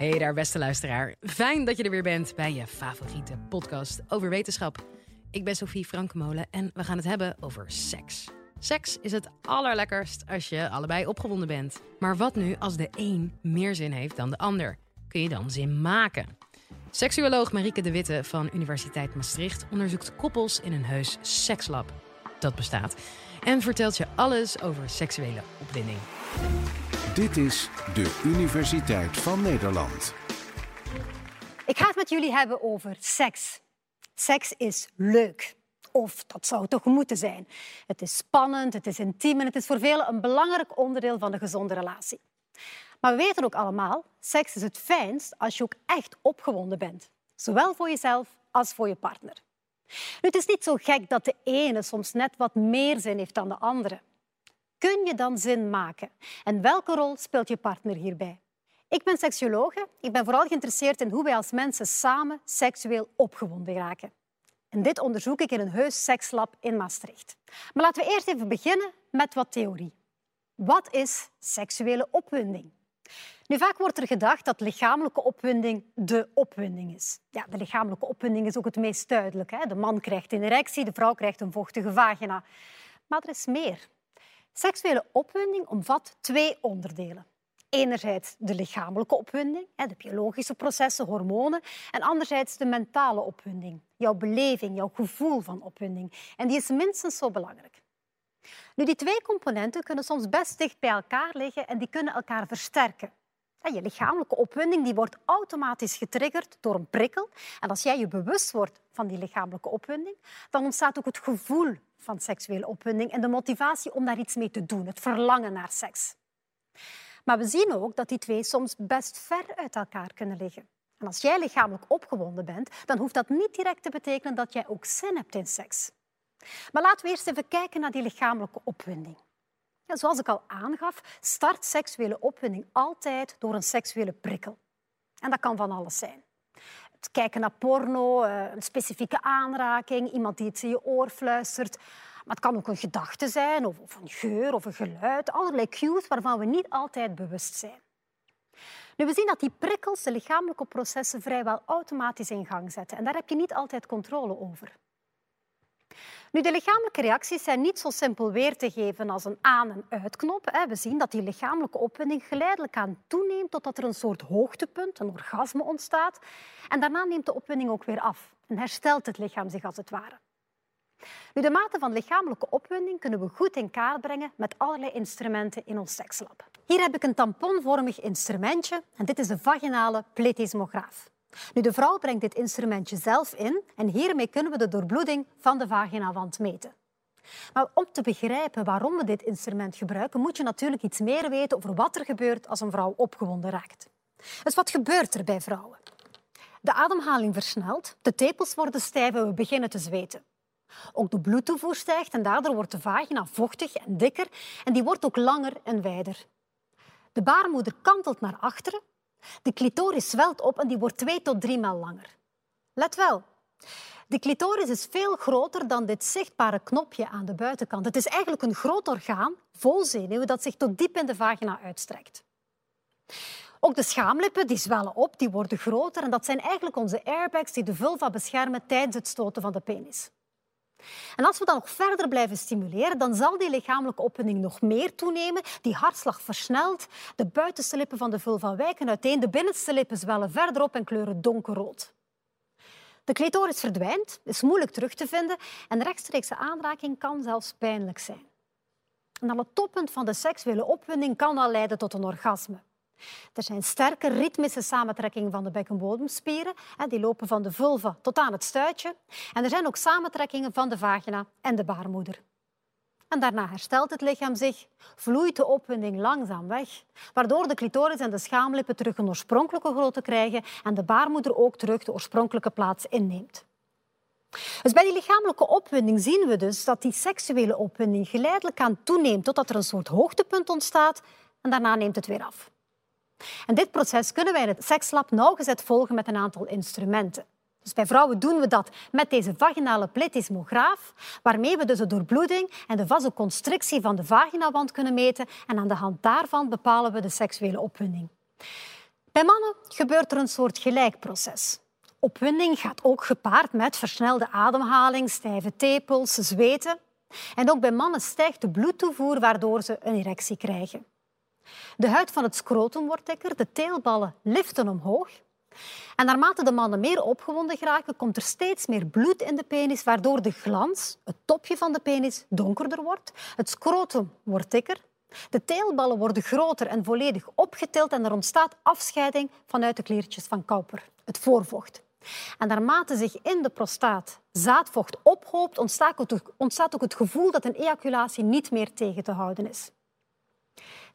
Hey daar, beste luisteraar. Fijn dat je er weer bent bij je favoriete podcast over wetenschap. Ik ben Sophie Frankemolen en we gaan het hebben over seks. Seks is het allerlekkerst als je allebei opgewonden bent. Maar wat nu als de een meer zin heeft dan de ander? Kun je dan zin maken? Seksuoloog Marieke de Witte van Universiteit Maastricht onderzoekt koppels in een heus sekslab. Dat bestaat. En vertelt je alles over seksuele opwinding. Dit is de Universiteit van Nederland. Ik ga het met jullie hebben over seks. Seks is leuk. Of dat zou toch moeten zijn. Het is spannend, het is intiem en het is voor velen een belangrijk onderdeel van een gezonde relatie. Maar we weten ook allemaal, seks is het fijnst als je ook echt opgewonden bent. Zowel voor jezelf als voor je partner. Nu, het is niet zo gek dat de ene soms net wat meer zin heeft dan de andere. Kun je dan zin maken? En welke rol speelt je partner hierbij? Ik ben seksuologe. Ik ben vooral geïnteresseerd in hoe wij als mensen samen seksueel opgewonden raken. En dit onderzoek ik in een heus sekslab in Maastricht. Maar laten we eerst even beginnen met wat theorie. Wat is seksuele opwinding? Nu, vaak wordt er gedacht dat lichamelijke opwinding de opwinding is. Ja, de lichamelijke opwinding is ook het meest duidelijk. Hè? De man krijgt een erectie, de vrouw krijgt een vochtige vagina. Maar er is meer. Seksuele opwinding omvat twee onderdelen. Enerzijds de lichamelijke opwinding, de biologische processen, hormonen, en anderzijds de mentale opwinding, jouw beleving, jouw gevoel van opwinding. En die is minstens zo belangrijk. Nu, die twee componenten kunnen soms best dicht bij elkaar liggen en die kunnen elkaar versterken. Je lichamelijke opwinding die wordt automatisch getriggerd door een prikkel. En als jij je bewust wordt van die lichamelijke opwinding, dan ontstaat ook het gevoel van seksuele opwinding en de motivatie om daar iets mee te doen, het verlangen naar seks. Maar we zien ook dat die twee soms best ver uit elkaar kunnen liggen. En als jij lichamelijk opgewonden bent, dan hoeft dat niet direct te betekenen dat jij ook zin hebt in seks. Maar laten we eerst even kijken naar die lichamelijke opwinding. Ja, zoals ik al aangaf, start seksuele opwinding altijd door een seksuele prikkel. En dat kan van alles zijn. Het kijken naar porno, eh, een specifieke aanraking, iemand die iets in je oor fluistert. Maar het kan ook een gedachte zijn, of een geur of een geluid. Allerlei cues waarvan we niet altijd bewust zijn. Nu, we zien dat die prikkels de lichamelijke processen vrijwel automatisch in gang zetten. En daar heb je niet altijd controle over. Nu, de lichamelijke reacties zijn niet zo simpel weer te geven als een aan- en uitknop. We zien dat die lichamelijke opwinding geleidelijk aan toeneemt totdat er een soort hoogtepunt, een orgasme ontstaat. En daarna neemt de opwinding ook weer af en herstelt het lichaam zich als het ware. Nu, de mate van lichamelijke opwinding kunnen we goed in kaart brengen met allerlei instrumenten in ons sekslab. Hier heb ik een tamponvormig instrumentje en dit is de vaginale pletismograaf. Nu, de vrouw brengt dit instrumentje zelf in en hiermee kunnen we de doorbloeding van de vaginawand meten. Maar om te begrijpen waarom we dit instrument gebruiken, moet je natuurlijk iets meer weten over wat er gebeurt als een vrouw opgewonden raakt. Dus wat gebeurt er bij vrouwen? De ademhaling versnelt, de tepels worden stijf en we beginnen te zweten. Ook de bloedtoevoer stijgt en daardoor wordt de vagina vochtig en dikker en die wordt ook langer en wijder. De baarmoeder kantelt naar achteren de clitoris zwelt op en die wordt twee tot drie maal langer. Let wel, de clitoris is veel groter dan dit zichtbare knopje aan de buitenkant. Het is eigenlijk een groot orgaan vol zenuwen dat zich tot diep in de vagina uitstrekt. Ook de schaamlippen die zwellen op, die worden groter en dat zijn eigenlijk onze airbags die de vulva beschermen tijdens het stoten van de penis. En als we dan nog verder blijven stimuleren, dan zal die lichamelijke opwinding nog meer toenemen. Die hartslag versnelt, de buitenste lippen van de vulva wijken uiteen, de binnenste lippen zwellen verder op en kleuren donkerrood. De clitoris verdwijnt, is moeilijk terug te vinden en rechtstreekse aanraking kan zelfs pijnlijk zijn. En aan het toppunt van de seksuele opwinding kan al leiden tot een orgasme. Er zijn sterke ritmische samentrekkingen van de bekkenbodemspieren. Die lopen van de vulva tot aan het stuitje. En er zijn ook samentrekkingen van de vagina en de baarmoeder. En daarna herstelt het lichaam zich, vloeit de opwinding langzaam weg, waardoor de clitoris en de schaamlippen terug een oorspronkelijke grootte krijgen en de baarmoeder ook terug de oorspronkelijke plaats inneemt. Dus bij die lichamelijke opwinding zien we dus dat die seksuele opwinding geleidelijk aan toeneemt totdat er een soort hoogtepunt ontstaat en daarna neemt het weer af. En dit proces kunnen wij in het sekslab nauwgezet volgen met een aantal instrumenten. Dus bij vrouwen doen we dat met deze vaginale pletismograaf, waarmee we dus de doorbloeding en de vasoconstrictie van de vaginawand kunnen meten. En aan de hand daarvan bepalen we de seksuele opwinding. Bij mannen gebeurt er een soort gelijkproces. Opwinding gaat ook gepaard met versnelde ademhaling, stijve tepels, zweten. En ook bij mannen stijgt de bloedtoevoer waardoor ze een erectie krijgen. De huid van het scrotum wordt dikker, de teelballen liften omhoog. En naarmate de mannen meer opgewonden geraken, komt er steeds meer bloed in de penis, waardoor de glans, het topje van de penis, donkerder wordt. Het scrotum wordt dikker. De teelballen worden groter en volledig opgetild en er ontstaat afscheiding vanuit de kliertjes van Cowper, het voorvocht. En naarmate zich in de prostaat zaadvocht ophoopt, ontstaat ook het gevoel dat een ejaculatie niet meer tegen te houden is.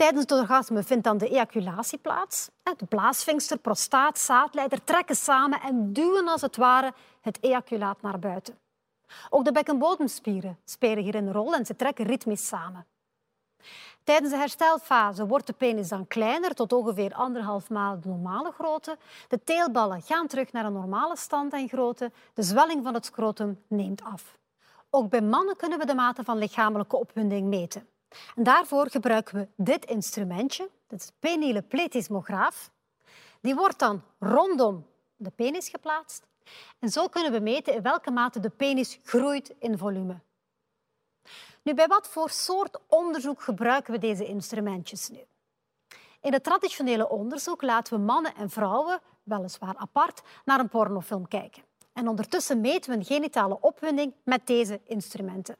Tijdens het orgasme vindt dan de ejaculatie plaats. De blaasvinkster, prostaat, zaadleider trekken samen en duwen als het ware het ejaculaat naar buiten. Ook de bekkenbodemspieren spelen hier een rol en ze trekken ritmisch samen. Tijdens de herstelfase wordt de penis dan kleiner, tot ongeveer anderhalf maal de normale grootte. De teelballen gaan terug naar een normale stand en grootte. De zwelling van het scrotum neemt af. Ook bij mannen kunnen we de mate van lichamelijke opwinding meten. En daarvoor gebruiken we dit instrumentje, dit is de peniele pletismograaf. Die wordt dan rondom de penis geplaatst. En zo kunnen we meten in welke mate de penis groeit in volume. Nu, bij wat voor soort onderzoek gebruiken we deze instrumentjes nu? In het traditionele onderzoek laten we mannen en vrouwen, weliswaar apart, naar een pornofilm kijken. En ondertussen meten we een genitale opwinding met deze instrumenten.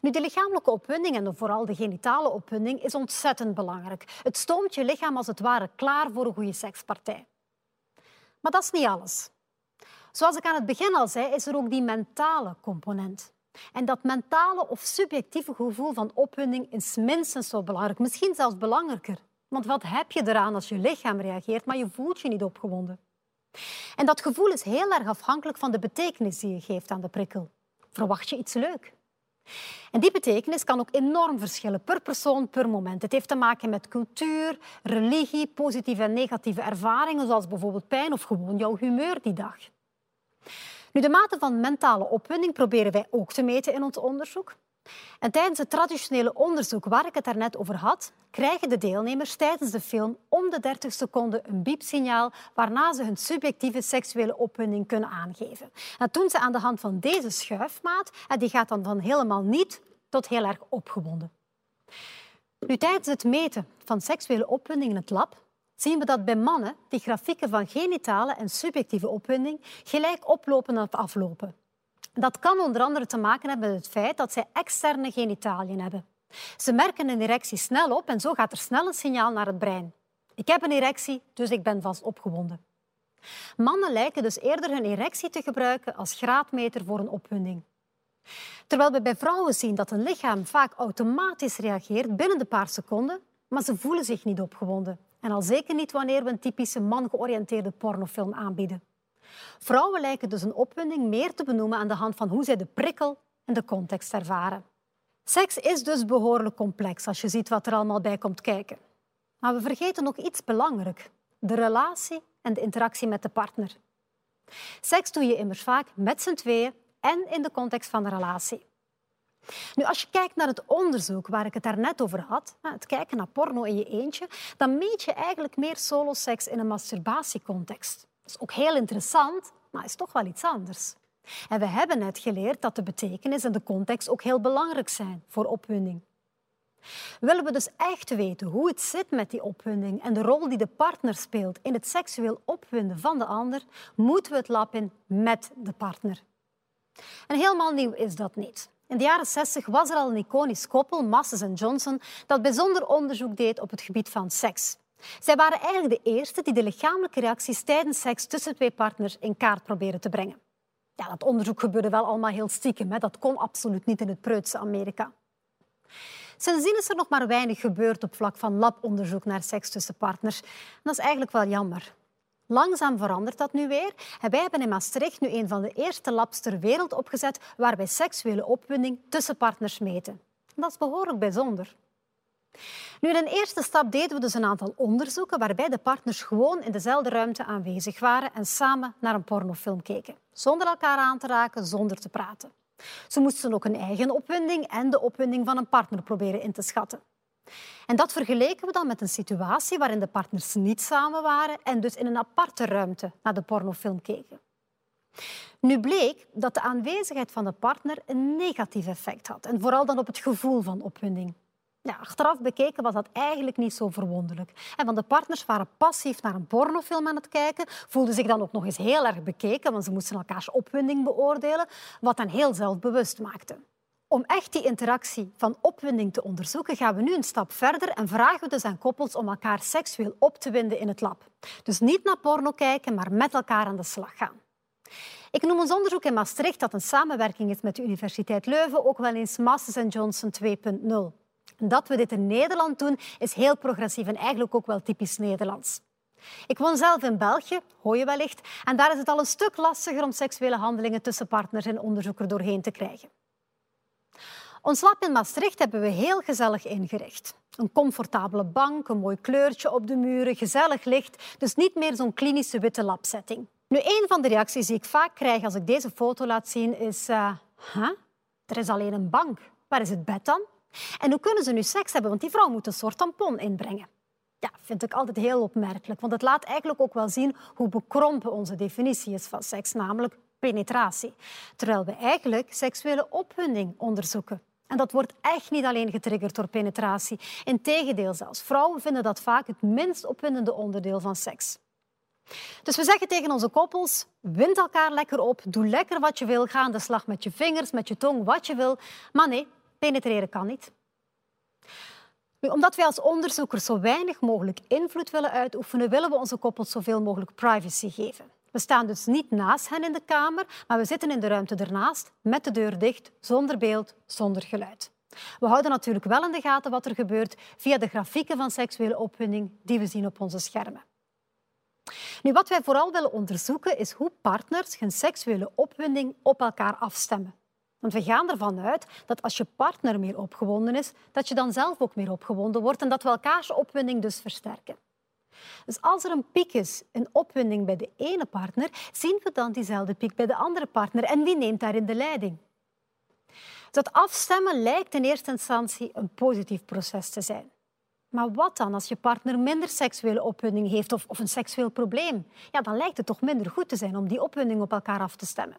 Nu, de lichamelijke opwinding en vooral de genitale opwinding is ontzettend belangrijk. Het stoomt je lichaam als het ware klaar voor een goede sekspartij. Maar dat is niet alles. Zoals ik aan het begin al zei, is er ook die mentale component. En dat mentale of subjectieve gevoel van opwinding is minstens zo belangrijk, misschien zelfs belangrijker. Want wat heb je eraan als je lichaam reageert, maar je voelt je niet opgewonden? En dat gevoel is heel erg afhankelijk van de betekenis die je geeft aan de prikkel. Verwacht je iets leuk? En die betekenis kan ook enorm verschillen per persoon, per moment. Het heeft te maken met cultuur, religie, positieve en negatieve ervaringen, zoals bijvoorbeeld pijn of gewoon jouw humeur die dag. Nu, de mate van mentale opwinding proberen wij ook te meten in ons onderzoek. En tijdens het traditionele onderzoek waar ik het daarnet over had, krijgen de deelnemers tijdens de film om de 30 seconden een biepsignaal waarna ze hun subjectieve seksuele opwinding kunnen aangeven. Dat doen ze aan de hand van deze schuifmaat en die gaat dan van helemaal niet tot heel erg opgewonden. Nu, tijdens het meten van seksuele opwinding in het lab zien we dat bij mannen die grafieken van genitale en subjectieve opwinding gelijk oplopen of aflopen. Dat kan onder andere te maken hebben met het feit dat zij externe genitaliën hebben. Ze merken een erectie snel op en zo gaat er snel een signaal naar het brein. Ik heb een erectie, dus ik ben vast opgewonden. Mannen lijken dus eerder hun erectie te gebruiken als graadmeter voor een opwinding. Terwijl we bij vrouwen zien dat een lichaam vaak automatisch reageert binnen de paar seconden, maar ze voelen zich niet opgewonden. En al zeker niet wanneer we een typische man-georiënteerde pornofilm aanbieden. Vrouwen lijken dus een opwinding meer te benoemen aan de hand van hoe zij de prikkel en de context ervaren. Seks is dus behoorlijk complex als je ziet wat er allemaal bij komt kijken. Maar we vergeten nog iets belangrijk: de relatie en de interactie met de partner. Seks doe je immers vaak met z'n tweeën en in de context van de relatie. Nu, als je kijkt naar het onderzoek waar ik het daarnet over had, het kijken naar porno in je eentje, dan meet je eigenlijk meer soloseks in een masturbatiecontext. Is ook heel interessant, maar is toch wel iets anders. En we hebben net geleerd dat de betekenis en de context ook heel belangrijk zijn voor opwinding. Willen we dus echt weten hoe het zit met die opwinding en de rol die de partner speelt in het seksueel opwinden van de ander, moeten we het lab in met de partner. En helemaal nieuw is dat niet. In de jaren 60 was er al een iconisch koppel, Masses en Johnson, dat bijzonder onderzoek deed op het gebied van seks. Zij waren eigenlijk de eerste die de lichamelijke reacties tijdens seks tussen twee partners in kaart proberen te brengen. Ja, dat onderzoek gebeurde wel allemaal heel stiekem. Hè. Dat kon absoluut niet in het preutse Amerika. Sindsdien is er nog maar weinig gebeurd op vlak van labonderzoek naar seks tussen partners. En dat is eigenlijk wel jammer. Langzaam verandert dat nu weer. En wij hebben in Maastricht nu een van de eerste labs ter wereld opgezet waar wij seksuele opwinding tussen partners meten. dat is behoorlijk bijzonder. Nu, in een eerste stap deden we dus een aantal onderzoeken waarbij de partners gewoon in dezelfde ruimte aanwezig waren en samen naar een pornofilm keken. Zonder elkaar aan te raken, zonder te praten. Ze moesten ook een eigen opwinding en de opwinding van een partner proberen in te schatten. En dat vergeleken we dan met een situatie waarin de partners niet samen waren en dus in een aparte ruimte naar de pornofilm keken. Nu bleek dat de aanwezigheid van de partner een negatief effect had en vooral dan op het gevoel van opwinding. Achteraf bekeken was dat eigenlijk niet zo verwonderlijk. En want de partners waren passief naar een pornofilm aan het kijken, voelden zich dan ook nog eens heel erg bekeken, want ze moesten elkaars opwinding beoordelen, wat hen heel zelfbewust maakte. Om echt die interactie van opwinding te onderzoeken, gaan we nu een stap verder en vragen we dus aan koppels om elkaar seksueel op te winden in het lab. Dus niet naar porno kijken, maar met elkaar aan de slag gaan. Ik noem ons onderzoek in Maastricht, dat een samenwerking is met de Universiteit Leuven, ook wel eens Masters Johnson 2.0. Dat we dit in Nederland doen, is heel progressief en eigenlijk ook wel typisch Nederlands. Ik woon zelf in België, hoor je wellicht, en daar is het al een stuk lastiger om seksuele handelingen tussen partners en onderzoekers doorheen te krijgen. Ons lab in Maastricht hebben we heel gezellig ingericht. Een comfortabele bank, een mooi kleurtje op de muren, gezellig licht, dus niet meer zo'n klinische witte labsetting. Nu, een van de reacties die ik vaak krijg als ik deze foto laat zien is... Uh, huh? Er is alleen een bank. Waar is het bed dan? En hoe kunnen ze nu seks hebben? Want die vrouw moet een soort tampon inbrengen. Ja, vind ik altijd heel opmerkelijk, want het laat eigenlijk ook wel zien hoe bekrompen onze definitie is van seks, namelijk penetratie. Terwijl we eigenlijk seksuele opwinding onderzoeken. En dat wordt echt niet alleen getriggerd door penetratie. Integendeel zelfs. Vrouwen vinden dat vaak het minst opwindende onderdeel van seks. Dus we zeggen tegen onze koppels, wind elkaar lekker op, doe lekker wat je wil, ga aan de slag met je vingers, met je tong, wat je wil. Maar nee, penetreren kan niet. Nu, omdat wij als onderzoekers zo weinig mogelijk invloed willen uitoefenen, willen we onze koppels zoveel mogelijk privacy geven. We staan dus niet naast hen in de kamer, maar we zitten in de ruimte ernaast, met de deur dicht, zonder beeld, zonder geluid. We houden natuurlijk wel in de gaten wat er gebeurt via de grafieken van seksuele opwinding die we zien op onze schermen. Nu, wat wij vooral willen onderzoeken is hoe partners hun seksuele opwinding op elkaar afstemmen. Want we gaan ervan uit dat als je partner meer opgewonden is, dat je dan zelf ook meer opgewonden wordt en dat we elkaars opwinding dus versterken. Dus als er een piek is, een opwinding bij de ene partner, zien we dan diezelfde piek bij de andere partner. En wie neemt daarin de leiding? Dat afstemmen lijkt in eerste instantie een positief proces te zijn. Maar wat dan als je partner minder seksuele opwinding heeft of, of een seksueel probleem? Ja, dan lijkt het toch minder goed te zijn om die opwinding op elkaar af te stemmen.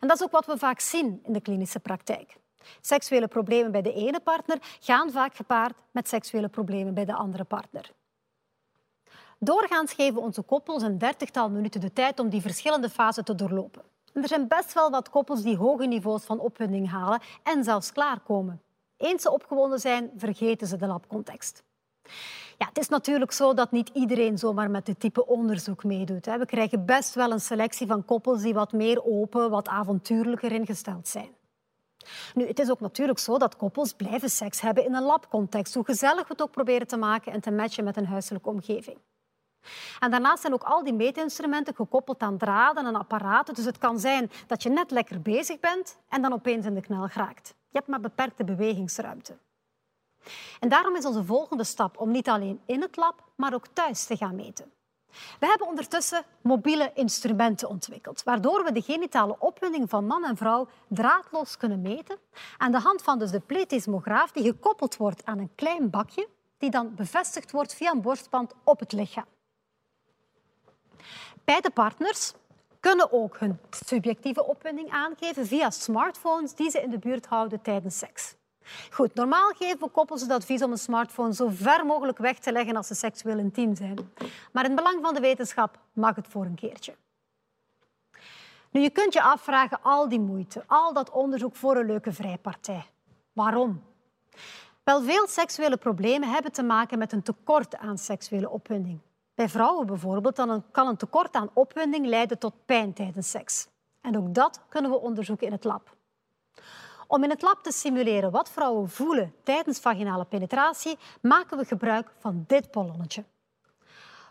En dat is ook wat we vaak zien in de klinische praktijk. Seksuele problemen bij de ene partner gaan vaak gepaard met seksuele problemen bij de andere partner. Doorgaans geven onze koppels een dertigtal minuten de tijd om die verschillende fasen te doorlopen. En er zijn best wel wat koppels die hoge niveaus van opwinding halen en zelfs klaarkomen. Eens ze opgewonden zijn, vergeten ze de labcontext. Ja, het is natuurlijk zo dat niet iedereen zomaar met dit type onderzoek meedoet. We krijgen best wel een selectie van koppels die wat meer open, wat avontuurlijker ingesteld zijn. Nu, het is ook natuurlijk zo dat koppels blijven seks hebben in een labcontext, hoe gezellig we het ook proberen te maken en te matchen met een huiselijke omgeving. En daarnaast zijn ook al die meetinstrumenten gekoppeld aan draden en apparaten. Dus het kan zijn dat je net lekker bezig bent en dan opeens in de knel geraakt. Je hebt maar beperkte bewegingsruimte. En daarom is onze volgende stap om niet alleen in het lab, maar ook thuis te gaan meten. We hebben ondertussen mobiele instrumenten ontwikkeld, waardoor we de genitale opwinding van man en vrouw draadloos kunnen meten aan de hand van dus de pletismograaf die gekoppeld wordt aan een klein bakje die dan bevestigd wordt via een borstband op het lichaam. Beide partners kunnen ook hun subjectieve opwinding aangeven via smartphones die ze in de buurt houden tijdens seks. Goed, normaal geven koppels het advies om een smartphone zo ver mogelijk weg te leggen als ze seksueel intiem zijn. Maar in het belang van de wetenschap mag het voor een keertje. Nu, je kunt je afvragen, al die moeite, al dat onderzoek voor een leuke vrijpartij. Waarom? Wel, veel seksuele problemen hebben te maken met een tekort aan seksuele opwinding. Bij vrouwen bijvoorbeeld dan kan een tekort aan opwinding leiden tot pijn tijdens seks. En ook dat kunnen we onderzoeken in het lab. Om in het lab te simuleren wat vrouwen voelen tijdens vaginale penetratie, maken we gebruik van dit ballonnetje.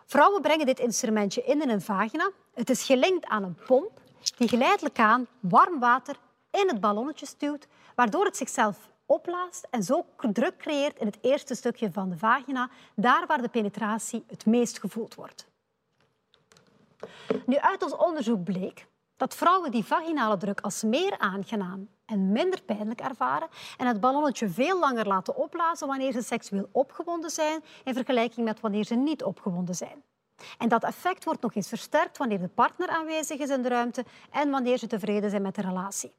Vrouwen brengen dit instrumentje in in een vagina. Het is gelinkt aan een pomp die geleidelijk aan warm water in het ballonnetje stuwt, waardoor het zichzelf opblaast en zo druk creëert in het eerste stukje van de vagina, daar waar de penetratie het meest gevoeld wordt. Nu, uit ons onderzoek bleek dat vrouwen die vaginale druk als meer aangenaam en minder pijnlijk ervaren en het ballonnetje veel langer laten opblazen wanneer ze seksueel opgewonden zijn in vergelijking met wanneer ze niet opgewonden zijn. En dat effect wordt nog eens versterkt wanneer de partner aanwezig is in de ruimte en wanneer ze tevreden zijn met de relatie.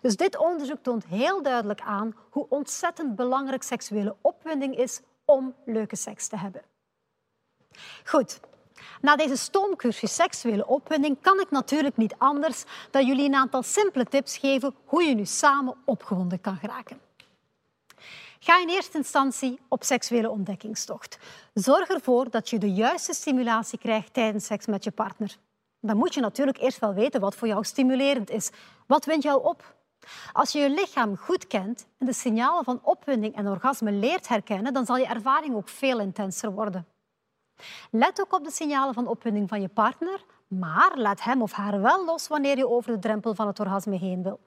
Dus dit onderzoek toont heel duidelijk aan hoe ontzettend belangrijk seksuele opwinding is om leuke seks te hebben. Goed, na deze stoomcursus seksuele opwinding kan ik natuurlijk niet anders dan jullie een aantal simpele tips geven hoe je nu samen opgewonden kan geraken. Ga in eerste instantie op seksuele ontdekkingstocht. Zorg ervoor dat je de juiste stimulatie krijgt tijdens seks met je partner. Dan moet je natuurlijk eerst wel weten wat voor jou stimulerend is. Wat wint jou op? Als je je lichaam goed kent en de signalen van opwinding en orgasme leert herkennen, dan zal je ervaring ook veel intenser worden. Let ook op de signalen van opwinding van je partner, maar laat hem of haar wel los wanneer je over de drempel van het orgasme heen wil.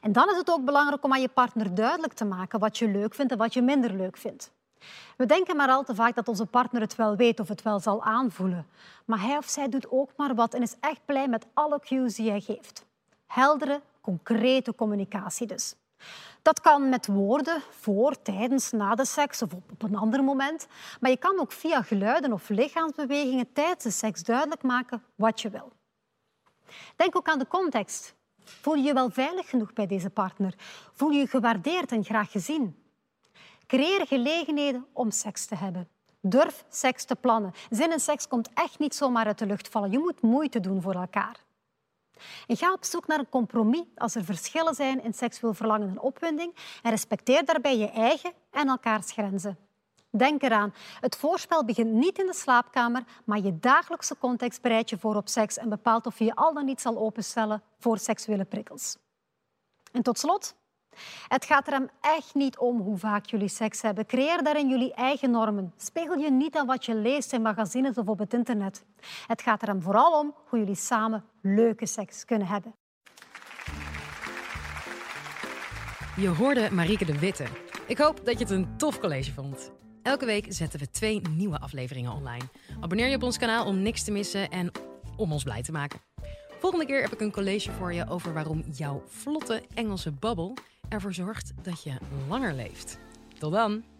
En dan is het ook belangrijk om aan je partner duidelijk te maken wat je leuk vindt en wat je minder leuk vindt. We denken maar al te vaak dat onze partner het wel weet of het wel zal aanvoelen. Maar hij of zij doet ook maar wat en is echt blij met alle cues die hij geeft. Heldere, concrete communicatie dus. Dat kan met woorden, voor, tijdens, na de seks of op een ander moment. Maar je kan ook via geluiden of lichaamsbewegingen tijdens de seks duidelijk maken wat je wil. Denk ook aan de context. Voel je je wel veilig genoeg bij deze partner? Voel je je gewaardeerd en graag gezien? Creëer gelegenheden om seks te hebben. Durf seks te plannen. Zin in seks komt echt niet zomaar uit de lucht vallen. Je moet moeite doen voor elkaar. Ga op zoek naar een compromis als er verschillen zijn in seksueel verlangen en opwinding en respecteer daarbij je eigen en elkaars grenzen. Denk eraan, het voorspel begint niet in de slaapkamer, maar je dagelijkse context bereidt je voor op seks en bepaalt of je je al dan niet zal openstellen voor seksuele prikkels. En tot slot, het gaat er hem echt niet om hoe vaak jullie seks hebben. Creëer daarin jullie eigen normen. Spegel je niet aan wat je leest in magazines of op het internet. Het gaat er hem vooral om hoe jullie samen leuke seks kunnen hebben. Je hoorde Marieke de Witte. Ik hoop dat je het een tof college vond. Elke week zetten we twee nieuwe afleveringen online. Abonneer je op ons kanaal om niks te missen en om ons blij te maken. Volgende keer heb ik een college voor je over waarom jouw vlotte Engelse babbel ervoor zorgt dat je langer leeft. Tot dan!